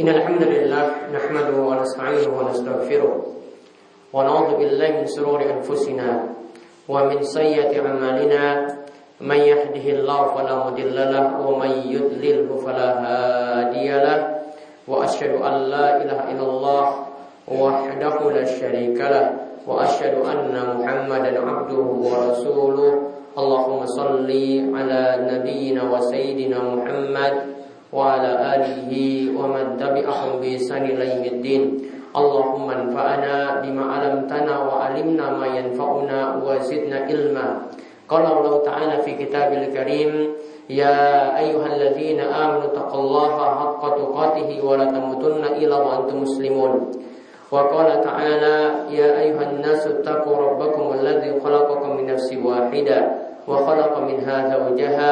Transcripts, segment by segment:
إن الحمد لله نحمده ونستعينه ونستغفره ونعوذ بالله من شرور أنفسنا ومن سيئة أعمالنا. من يهده الله فلا مضل له ومن يضلله فلا هادي له. وأشهد أن لا إله إلا الله وحده لا شريك له. وأشهد أن محمدا عبده ورسوله. اللهم صل على نبينا وسيدنا محمد وعلى آله ومن تبعهم بإحسان إلى يوم الدين اللهم انفعنا بما علمتنا وعلمنا ما ينفعنا وزدنا علما قال الله تعالى في كتابه الكريم يا أيها الذين آمنوا اتقوا الله حق تقاته ولا تموتن إلا وأنتم مسلمون وقال تعالى يا أيها الناس اتقوا ربكم الذي خلقكم من نفس واحدة وخلق منها زوجها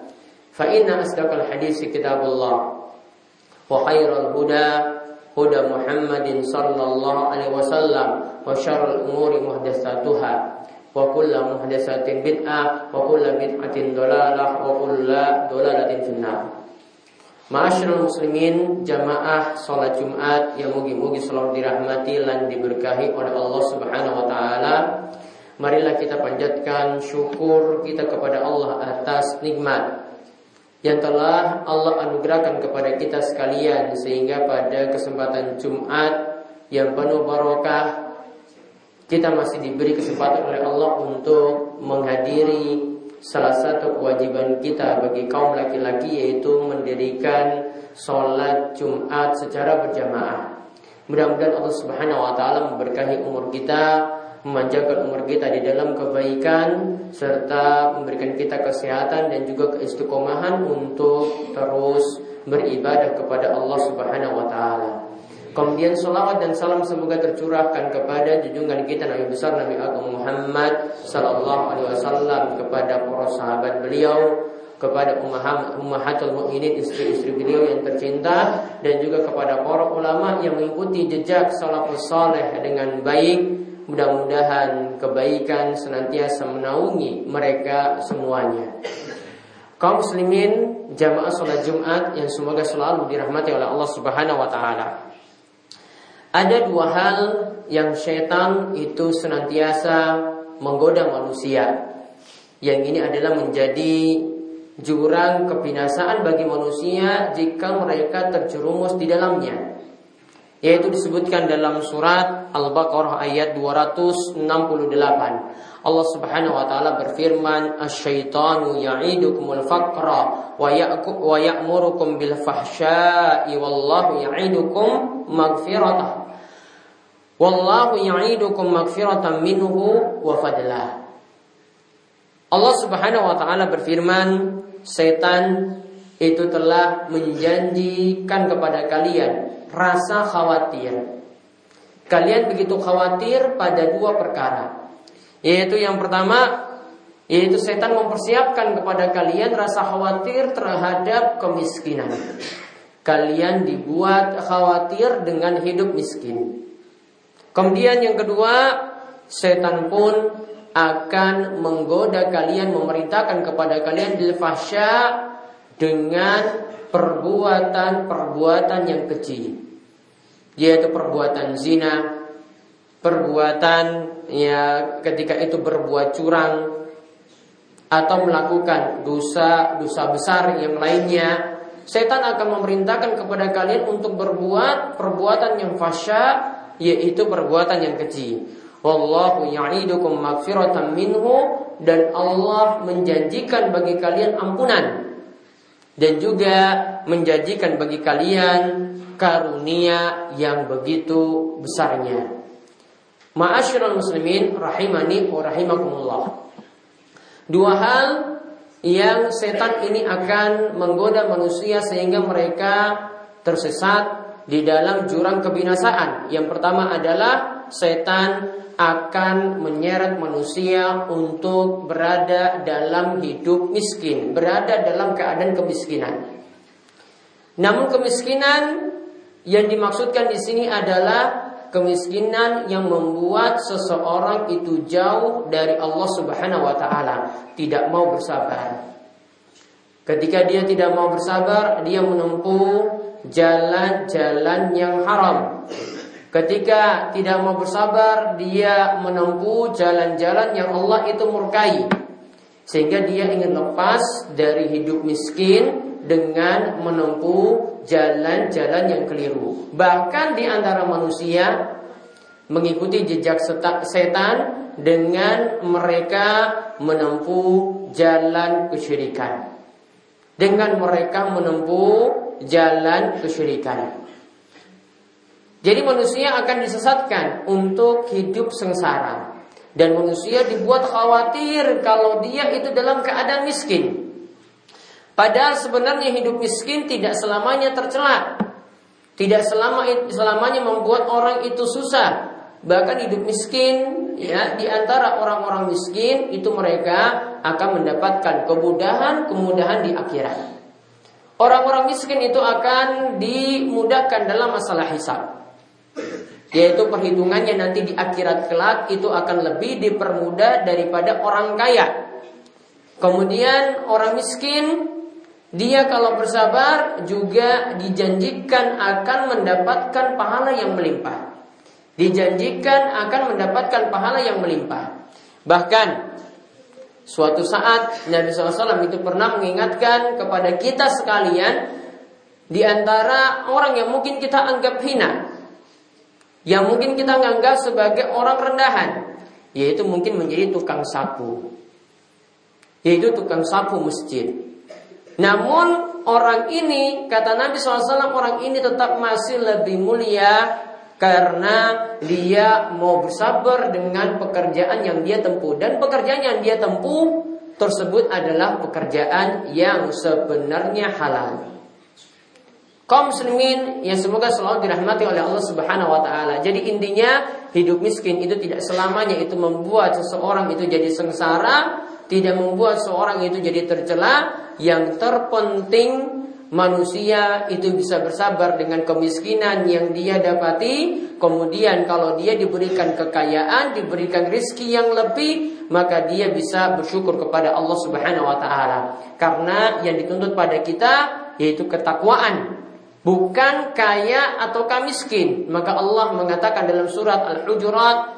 فإن أصدق الحديث كتاب الله وخير الهدى هدى محمد صلى الله عليه وسلم وشر الأمور محدثاتها وكل محدثة بدعة وكل بدعة ضلالة وكل ضلالة في النار Ma'asyiral muslimin jamaah salat Jumat yang mugi-mugi selalu dirahmati dan diberkahi oleh Allah Subhanahu wa taala. Marilah kita panjatkan syukur kita kepada Allah atas nikmat yang telah Allah anugerahkan kepada kita sekalian sehingga pada kesempatan Jumat yang penuh barokah kita masih diberi kesempatan oleh Allah untuk menghadiri salah satu kewajiban kita bagi kaum laki-laki yaitu mendirikan sholat Jumat secara berjamaah. Mudah-mudahan Allah Subhanahu wa taala memberkahi umur kita, memanjangkan umur kita di dalam kebaikan serta memberikan kita kesehatan dan juga keistiqomahan untuk terus beribadah kepada Allah Subhanahu wa taala. Kemudian salawat dan salam semoga tercurahkan kepada junjungan kita Nabi besar Nabi Agung Muhammad Sallallahu Alaihi Wasallam kepada para sahabat beliau, kepada ummahatul mukminin istri-istri beliau yang tercinta dan juga kepada para ulama yang mengikuti jejak salafus saleh dengan baik. Mudah-mudahan kebaikan senantiasa menaungi mereka semuanya. Kaum muslimin jamaah sholat Jumat yang semoga selalu dirahmati oleh Allah Subhanahu wa taala. Ada dua hal yang setan itu senantiasa menggoda manusia. Yang ini adalah menjadi jurang kebinasaan bagi manusia jika mereka terjerumus di dalamnya. Yaitu disebutkan dalam surat Al-Baqarah ayat 268. Allah Subhanahu wa taala berfirman, "Asy-syaitanu ya'idukumul faqra wa ya'murukum bil fahsya'i wallahu ya'idukum maghfiratah." Wallahu ya'idukum maghfiratan minhu wa fadlah. Allah Subhanahu wa taala berfirman, setan itu telah menjanjikan kepada kalian rasa khawatir. Kalian begitu khawatir pada dua perkara. Yaitu yang pertama yaitu setan mempersiapkan kepada kalian rasa khawatir terhadap kemiskinan. Kalian dibuat khawatir dengan hidup miskin. Kemudian yang kedua, setan pun akan menggoda kalian memerintahkan kepada kalian bil dengan perbuatan-perbuatan yang kecil yaitu perbuatan zina perbuatan ya ketika itu berbuat curang atau melakukan dosa-dosa besar yang lainnya setan akan memerintahkan kepada kalian untuk berbuat perbuatan yang fasya yaitu perbuatan yang kecil. Wallahu ya'idukum magfiratan minhu dan Allah menjanjikan bagi kalian ampunan. Dan juga menjanjikan bagi kalian karunia yang begitu besarnya. Ma'asyiral muslimin rahimani wa rahimakumullah. Dua hal yang setan ini akan menggoda manusia sehingga mereka tersesat di dalam jurang kebinasaan. Yang pertama adalah setan akan menyeret manusia untuk berada dalam hidup miskin, berada dalam keadaan kemiskinan. Namun kemiskinan yang dimaksudkan di sini adalah kemiskinan yang membuat seseorang itu jauh dari Allah Subhanahu wa taala, tidak mau bersabar. Ketika dia tidak mau bersabar, dia menempuh jalan-jalan yang haram. Ketika tidak mau bersabar, dia menempuh jalan-jalan yang Allah itu murkai. Sehingga dia ingin lepas dari hidup miskin dengan menempuh jalan-jalan yang keliru. Bahkan di antara manusia mengikuti jejak setan dengan mereka menempuh jalan kesyirikan. Dengan mereka menempuh jalan kesyirikan. Jadi manusia akan disesatkan untuk hidup sengsara. Dan manusia dibuat khawatir kalau dia itu dalam keadaan miskin. Padahal sebenarnya hidup miskin tidak selamanya tercela. Tidak selama selamanya membuat orang itu susah. Bahkan hidup miskin ya di antara orang-orang miskin itu mereka akan mendapatkan kemudahan-kemudahan di akhirat. Orang-orang miskin itu akan dimudahkan dalam masalah hisab. Yaitu perhitungannya nanti di akhirat kelak itu akan lebih dipermudah daripada orang kaya. Kemudian orang miskin dia kalau bersabar juga dijanjikan akan mendapatkan pahala yang melimpah. Dijanjikan akan mendapatkan pahala yang melimpah. Bahkan suatu saat Nabi SAW itu pernah mengingatkan kepada kita sekalian di antara orang yang mungkin kita anggap hina yang mungkin kita anggap sebagai orang rendahan, yaitu mungkin menjadi tukang sapu, yaitu tukang sapu masjid. Namun orang ini kata Nabi SAW orang ini tetap masih lebih mulia karena dia mau bersabar dengan pekerjaan yang dia tempuh dan pekerjaan yang dia tempuh tersebut adalah pekerjaan yang sebenarnya halal kaum muslimin yang semoga selalu dirahmati oleh Allah Subhanahu wa taala. Jadi intinya hidup miskin itu tidak selamanya itu membuat seseorang itu jadi sengsara, tidak membuat seorang itu jadi tercela. Yang terpenting manusia itu bisa bersabar dengan kemiskinan yang dia dapati. Kemudian kalau dia diberikan kekayaan, diberikan rizki yang lebih, maka dia bisa bersyukur kepada Allah Subhanahu wa taala. Karena yang dituntut pada kita yaitu ketakwaan bukan kaya atau miskin. Maka Allah mengatakan dalam surat Al-Hujurat,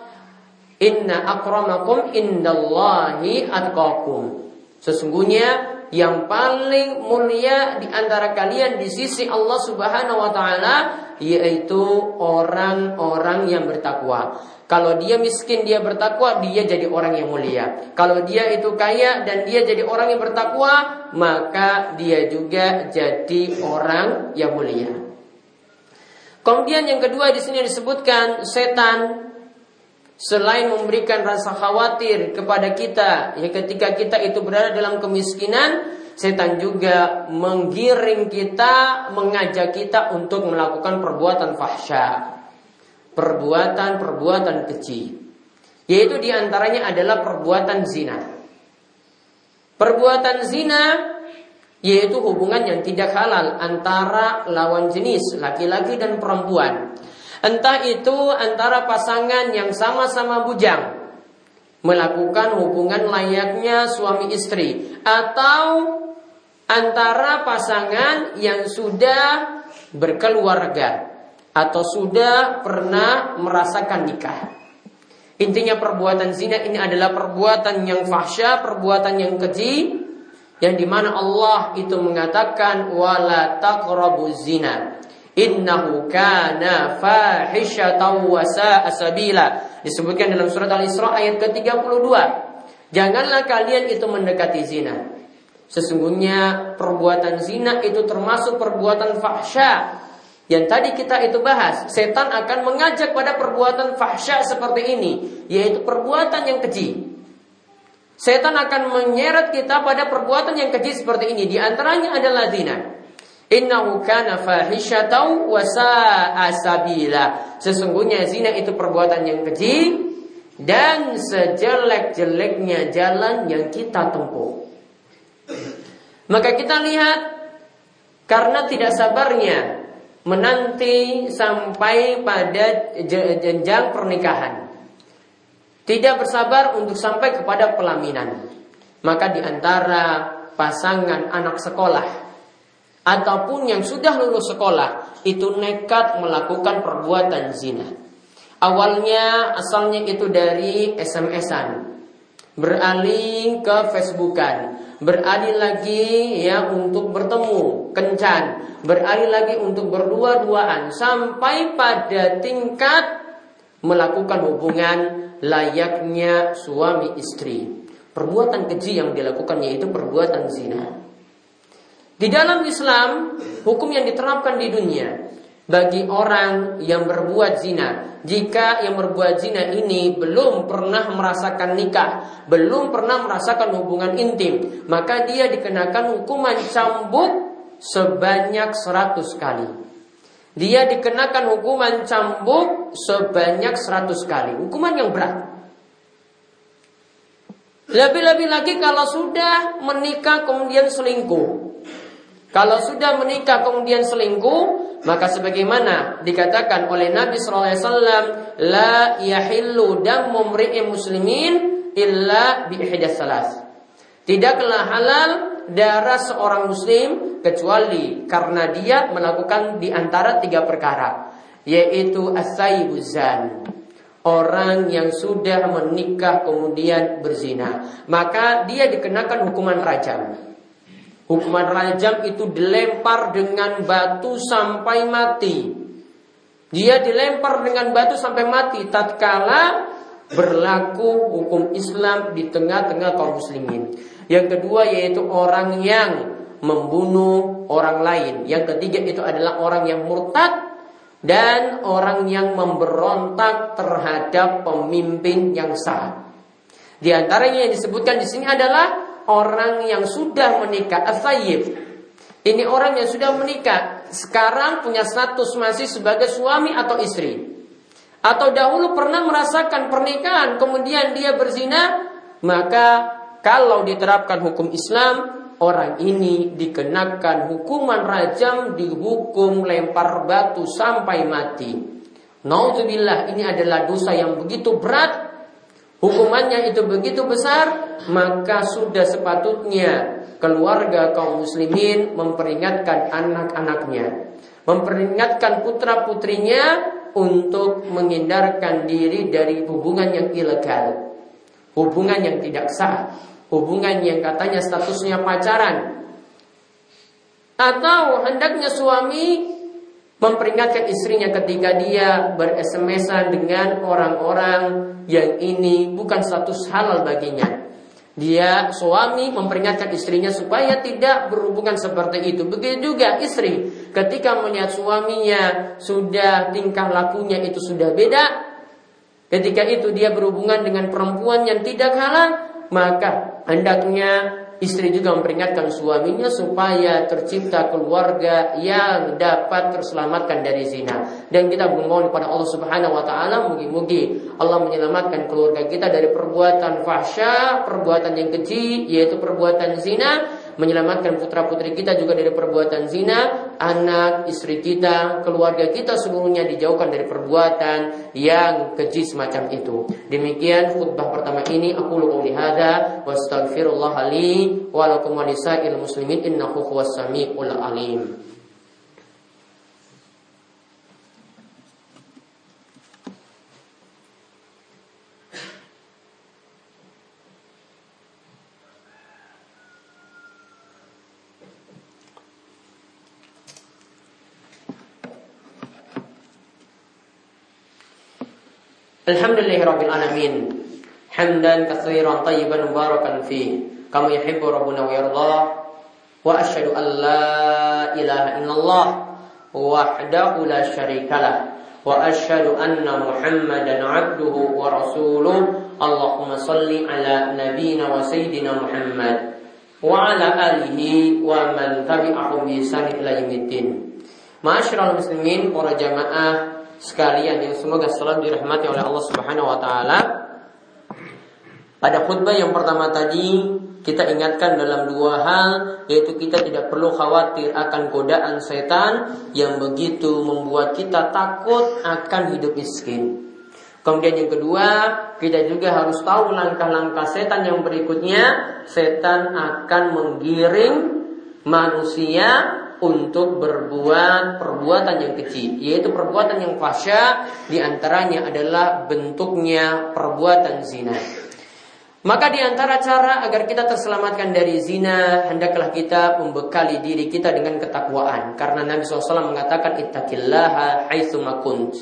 "Inna akramakum indallahi atqakum." Sesungguhnya yang paling mulia di antara kalian di sisi Allah Subhanahu wa taala yaitu orang-orang yang bertakwa. Kalau dia miskin dia bertakwa, dia jadi orang yang mulia. Kalau dia itu kaya dan dia jadi orang yang bertakwa, maka dia juga jadi orang yang mulia. Kemudian yang kedua di sini disebutkan setan selain memberikan rasa khawatir kepada kita ya ketika kita itu berada dalam kemiskinan setan juga menggiring kita mengajak kita untuk melakukan perbuatan fahsya perbuatan-perbuatan keji. Yaitu di antaranya adalah perbuatan zina. Perbuatan zina yaitu hubungan yang tidak halal antara lawan jenis laki-laki dan perempuan. Entah itu antara pasangan yang sama-sama bujang melakukan hubungan layaknya suami istri atau antara pasangan yang sudah berkeluarga atau sudah pernah merasakan nikah. Intinya perbuatan zina ini adalah perbuatan yang fahsya, perbuatan yang keji, yang di mana Allah itu mengatakan wala zina innahu kana fahishatan wa sabila disebutkan dalam surat Al-Isra ayat ke-32 janganlah kalian itu mendekati zina sesungguhnya perbuatan zina itu termasuk perbuatan fahsya yang tadi kita itu bahas, setan akan mengajak pada perbuatan fahsya seperti ini, yaitu perbuatan yang keji. Setan akan menyeret kita pada perbuatan yang keji seperti ini. Di antaranya adalah zina. Innahu kana fahisyatan wa sabila. Sesungguhnya zina itu perbuatan yang keji dan sejelek-jeleknya jalan yang kita tempuh. Maka kita lihat karena tidak sabarnya menanti sampai pada jenjang pernikahan. Tidak bersabar untuk sampai kepada pelaminan. Maka di antara pasangan anak sekolah ataupun yang sudah lulus sekolah itu nekat melakukan perbuatan zina. Awalnya asalnya itu dari SMS-an, beralih ke Facebookan, beralih lagi ya untuk bertemu, kencan, beralih lagi untuk berdua-duaan sampai pada tingkat melakukan hubungan layaknya suami istri. Perbuatan keji yang dilakukannya itu perbuatan zina. Di dalam Islam, hukum yang diterapkan di dunia bagi orang yang berbuat zina, jika yang berbuat zina ini belum pernah merasakan nikah, belum pernah merasakan hubungan intim, maka dia dikenakan hukuman cambuk sebanyak 100 kali. Dia dikenakan hukuman cambuk sebanyak 100 kali. Hukuman yang berat. Lebih-lebih lagi kalau sudah menikah kemudian selingkuh. Kalau sudah menikah kemudian selingkuh, maka sebagaimana dikatakan oleh Nabi wasallam, la yahillu damu muslimin illa bi salas. Tidaklah halal darah seorang muslim kecuali karena dia melakukan di antara tiga perkara, yaitu as-sayyibuzan. Orang yang sudah menikah kemudian berzina, maka dia dikenakan hukuman rajam. Hukuman rajam itu dilempar dengan batu sampai mati. Dia dilempar dengan batu sampai mati tatkala berlaku hukum Islam di tengah-tengah kaum muslimin. Yang kedua yaitu orang yang membunuh orang lain. Yang ketiga itu adalah orang yang murtad dan orang yang memberontak terhadap pemimpin yang sah. Di antaranya yang disebutkan di sini adalah orang yang sudah menikah, asayib. Ini orang yang sudah menikah, sekarang punya status masih sebagai suami atau istri. Atau dahulu pernah merasakan pernikahan, kemudian dia berzina, maka kalau diterapkan hukum Islam, orang ini dikenakan hukuman rajam, dihukum lempar batu sampai mati. Naudzubillah ini adalah dosa yang begitu berat hukumannya itu begitu besar, maka sudah sepatutnya keluarga kaum muslimin memperingatkan anak-anaknya, memperingatkan putra-putrinya untuk menghindarkan diri dari hubungan yang ilegal, hubungan yang tidak sah, hubungan yang katanya statusnya pacaran, atau hendaknya suami memperingatkan istrinya ketika dia bersms dengan orang-orang yang ini bukan status halal baginya. Dia suami memperingatkan istrinya supaya tidak berhubungan seperti itu. Begitu juga istri ketika melihat suaminya sudah tingkah lakunya itu sudah beda. Ketika itu dia berhubungan dengan perempuan yang tidak halal, maka hendaknya Istri juga memperingatkan suaminya supaya tercipta keluarga yang dapat terselamatkan dari zina. Dan kita memohon kepada Allah Subhanahu wa taala mugi-mugi Allah menyelamatkan keluarga kita dari perbuatan fahsya, perbuatan yang keji yaitu perbuatan zina menyelamatkan putra-putri kita juga dari perbuatan zina, anak, istri kita, keluarga kita seluruhnya dijauhkan dari perbuatan yang keji semacam itu. Demikian khutbah pertama ini. Aku lu qouli hadza. Wa astaghfirullah li wa lakum wa muslimin. Innahu huwas samiul alim. Alhamdulillah Rabbil Alamin. Hamdan kathiran tayyiban mubarakan fi Kama yuhibbu Rabbuna wa yardah Wa ashadu an la ilaha illallah. Wahdahu la syarikalah Wa ashadu anna muhammadan abduhu wa rasuluh. Allahumma salli ala nabina wa sayyidina Muhammad. Wa ala alihi wa man tabi'ahum bi ihsan ila yaumiddin. Ma'asyiral muslimin, para jamaah sekalian yang semoga selalu dirahmati oleh Allah Subhanahu wa taala. Pada khutbah yang pertama tadi kita ingatkan dalam dua hal yaitu kita tidak perlu khawatir akan godaan setan yang begitu membuat kita takut akan hidup miskin. Kemudian yang kedua, kita juga harus tahu langkah-langkah setan yang berikutnya. Setan akan menggiring manusia untuk berbuat perbuatan yang kecil, yaitu perbuatan yang fasya, di antaranya adalah bentuknya perbuatan zina. Maka di antara cara agar kita terselamatkan dari zina, hendaklah kita membekali diri kita dengan ketakwaan. Karena Nabi SAW mengatakan, Ittaqillaha haitsu makunt.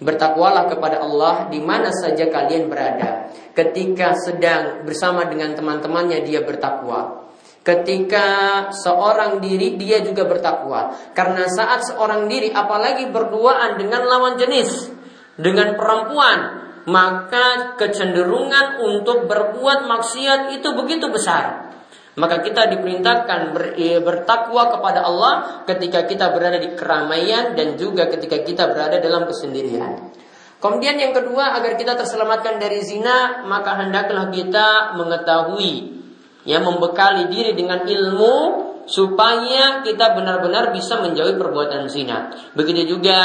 Bertakwalah kepada Allah di mana saja kalian berada. Ketika sedang bersama dengan teman-temannya dia bertakwa. Ketika seorang diri dia juga bertakwa. Karena saat seorang diri apalagi berduaan dengan lawan jenis, dengan perempuan, maka kecenderungan untuk berbuat maksiat itu begitu besar. Maka kita diperintahkan ber, e, bertakwa kepada Allah ketika kita berada di keramaian dan juga ketika kita berada dalam kesendirian. Kemudian yang kedua agar kita terselamatkan dari zina maka hendaklah kita mengetahui ya membekali diri dengan ilmu supaya kita benar-benar bisa menjauhi perbuatan zina. Begitu juga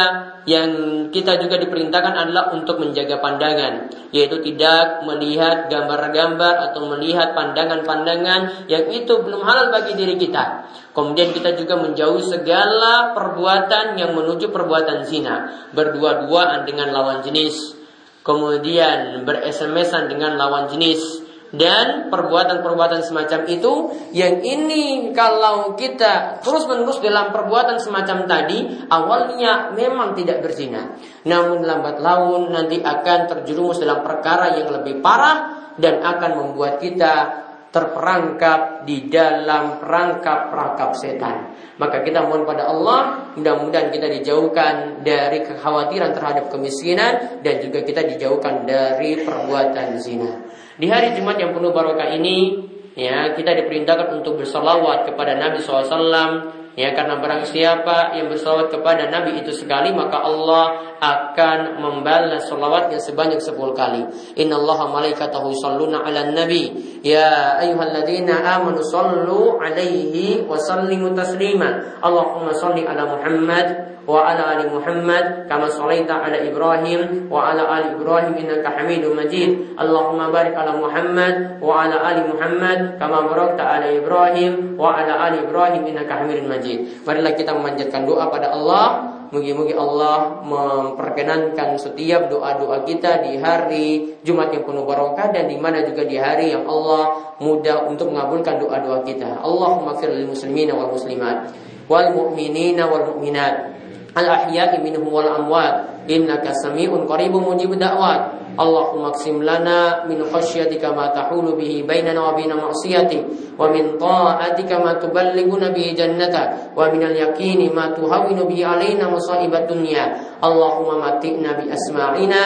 yang kita juga diperintahkan adalah untuk menjaga pandangan, yaitu tidak melihat gambar-gambar atau melihat pandangan-pandangan yang itu belum halal bagi diri kita. Kemudian kita juga menjauhi segala perbuatan yang menuju perbuatan zina, berdua-duaan dengan lawan jenis, kemudian beres-mesan dengan lawan jenis, dan perbuatan-perbuatan semacam itu yang ini kalau kita terus-menerus dalam perbuatan semacam tadi awalnya memang tidak berzina namun lambat laun nanti akan terjerumus dalam perkara yang lebih parah dan akan membuat kita terperangkap di dalam perangkap-perangkap setan. Maka kita mohon pada Allah, mudah-mudahan kita dijauhkan dari kekhawatiran terhadap kemiskinan dan juga kita dijauhkan dari perbuatan zina. Di hari Jumat yang penuh barokah ini, ya kita diperintahkan untuk bersalawat kepada Nabi SAW. Ya karena barang siapa yang bersolawat kepada Nabi itu sekali maka Allah akan membalas solawatnya sebanyak 10 kali. Inna Allah malaikatahu salluna ala nabi. Ya ayuhalladzina amanu sallu alaihi wa sallimu taslima. Allahumma salli ala Muhammad wa ala ali Muhammad kama sallaita ala Ibrahim wa ala ali Ibrahim innaka Hamidum Majid. Allahumma barik ala Muhammad wa ala ali Muhammad kama barakta ala Ibrahim wa ala ali Ibrahim innaka Hamidum Majid majid. Marilah kita memanjatkan doa pada Allah. Mugi-mugi Allah memperkenankan setiap doa-doa kita di hari Jumat yang penuh barokah dan di mana juga di hari yang Allah mudah untuk mengabulkan doa-doa kita. Allahumma fir muslimina wal muslimat wal mu'minina wal mu'minat al-ahya'i minhum wal amwat. Innaka sami'un qaribun mujibud da'wat Allahumma qsim lana min khasyatika ma tahulu bihi bainana wa baina ma'siyatik. Wa min ta'atika ma tuballighuna bihi jannata. Wa min al-yaqini ma tuhawwinu bihi alaina masaibat dunya. Allahumma matikna bi asma'ina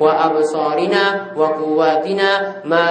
wa absarina wa quwwatina ma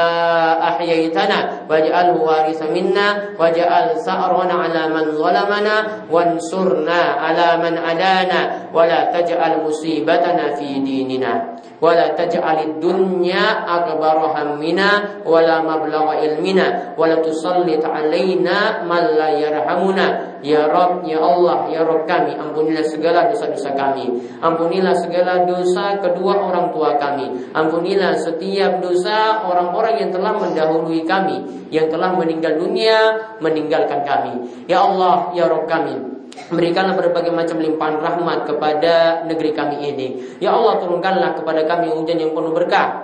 ahyaytana waj'alhu waritha minna waj'al sa'rana ala man zalamana wansurna ala man adana wa la taj'al musibatana fi dinina wa la taj'al الدنيا أكبر همنا ولا مبلغ علمنا ولا تسلط علينا من لا يرحمنا Ya Rob, Ya Allah, Ya Rob kami Ampunilah segala dosa-dosa kami Ampunilah segala dosa kedua orang tua kami Ampunilah setiap dosa orang-orang yang telah mendahului kami Yang telah meninggal dunia Meninggalkan kami Ya Allah, Ya Rob kami Berikanlah berbagai macam limpahan rahmat kepada negeri kami ini. Ya Allah turunkanlah kepada kami hujan yang penuh berkah.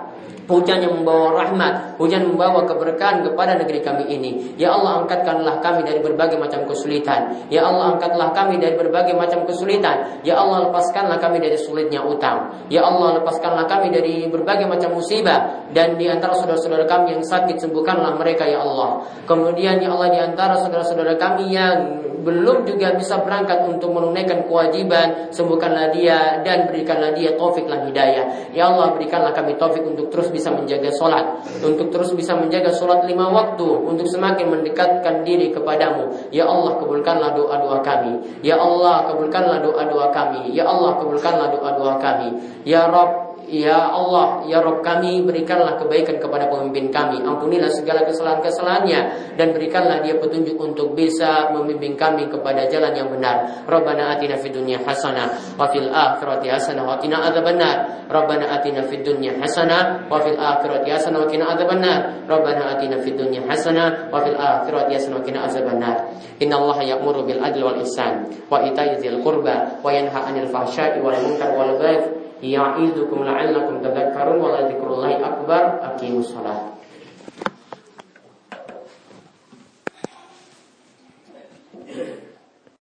Hujan yang membawa rahmat, hujan membawa keberkahan kepada negeri kami ini. Ya Allah angkatkanlah kami dari berbagai macam kesulitan. Ya Allah angkatlah kami dari berbagai macam kesulitan. Ya Allah lepaskanlah kami dari sulitnya utang. Ya Allah lepaskanlah kami dari berbagai macam musibah dan di antara saudara-saudara kami yang sakit sembuhkanlah mereka ya Allah. Kemudian ya Allah di antara saudara-saudara kami yang belum juga bisa berangkat untuk menunaikan kewajiban, sembuhkanlah dia dan berikanlah dia taufik dan hidayah. Ya Allah, berikanlah kami taufik untuk terus bisa menjaga sholat, untuk terus bisa menjaga sholat lima waktu, untuk semakin mendekatkan diri kepadamu. Ya Allah, kabulkanlah doa-doa kami. Ya Allah, kabulkanlah doa-doa kami. Ya Allah, kabulkanlah doa-doa kami. Ya Rabb, Ya Allah, Ya Rob kami, berikanlah kebaikan kepada pemimpin kami. Ampunilah segala kesalahan-kesalahannya. Dan berikanlah dia petunjuk untuk bisa memimpin kami kepada jalan yang benar. Rabbana atina fid dunya hasanah. Wa fil akhirati hasanah. Wa qina adzabannar. Rabbana atina fid dunya hasanah. Wa fil akhirati hasanah. Wa qina adzabannar. Rabbana atina fid dunya hasanah. Wa fil akhirati hasanah. Wa qina adzabannar. Inna Allah ya'muru bil adli wal ihsan. Wa ita'i dzil qurba. Wa yanha 'anil fahsya'i wal munkar wal baghi ya'idukum la'allakum tadhakkarun wa la akbar. Aqimus shalah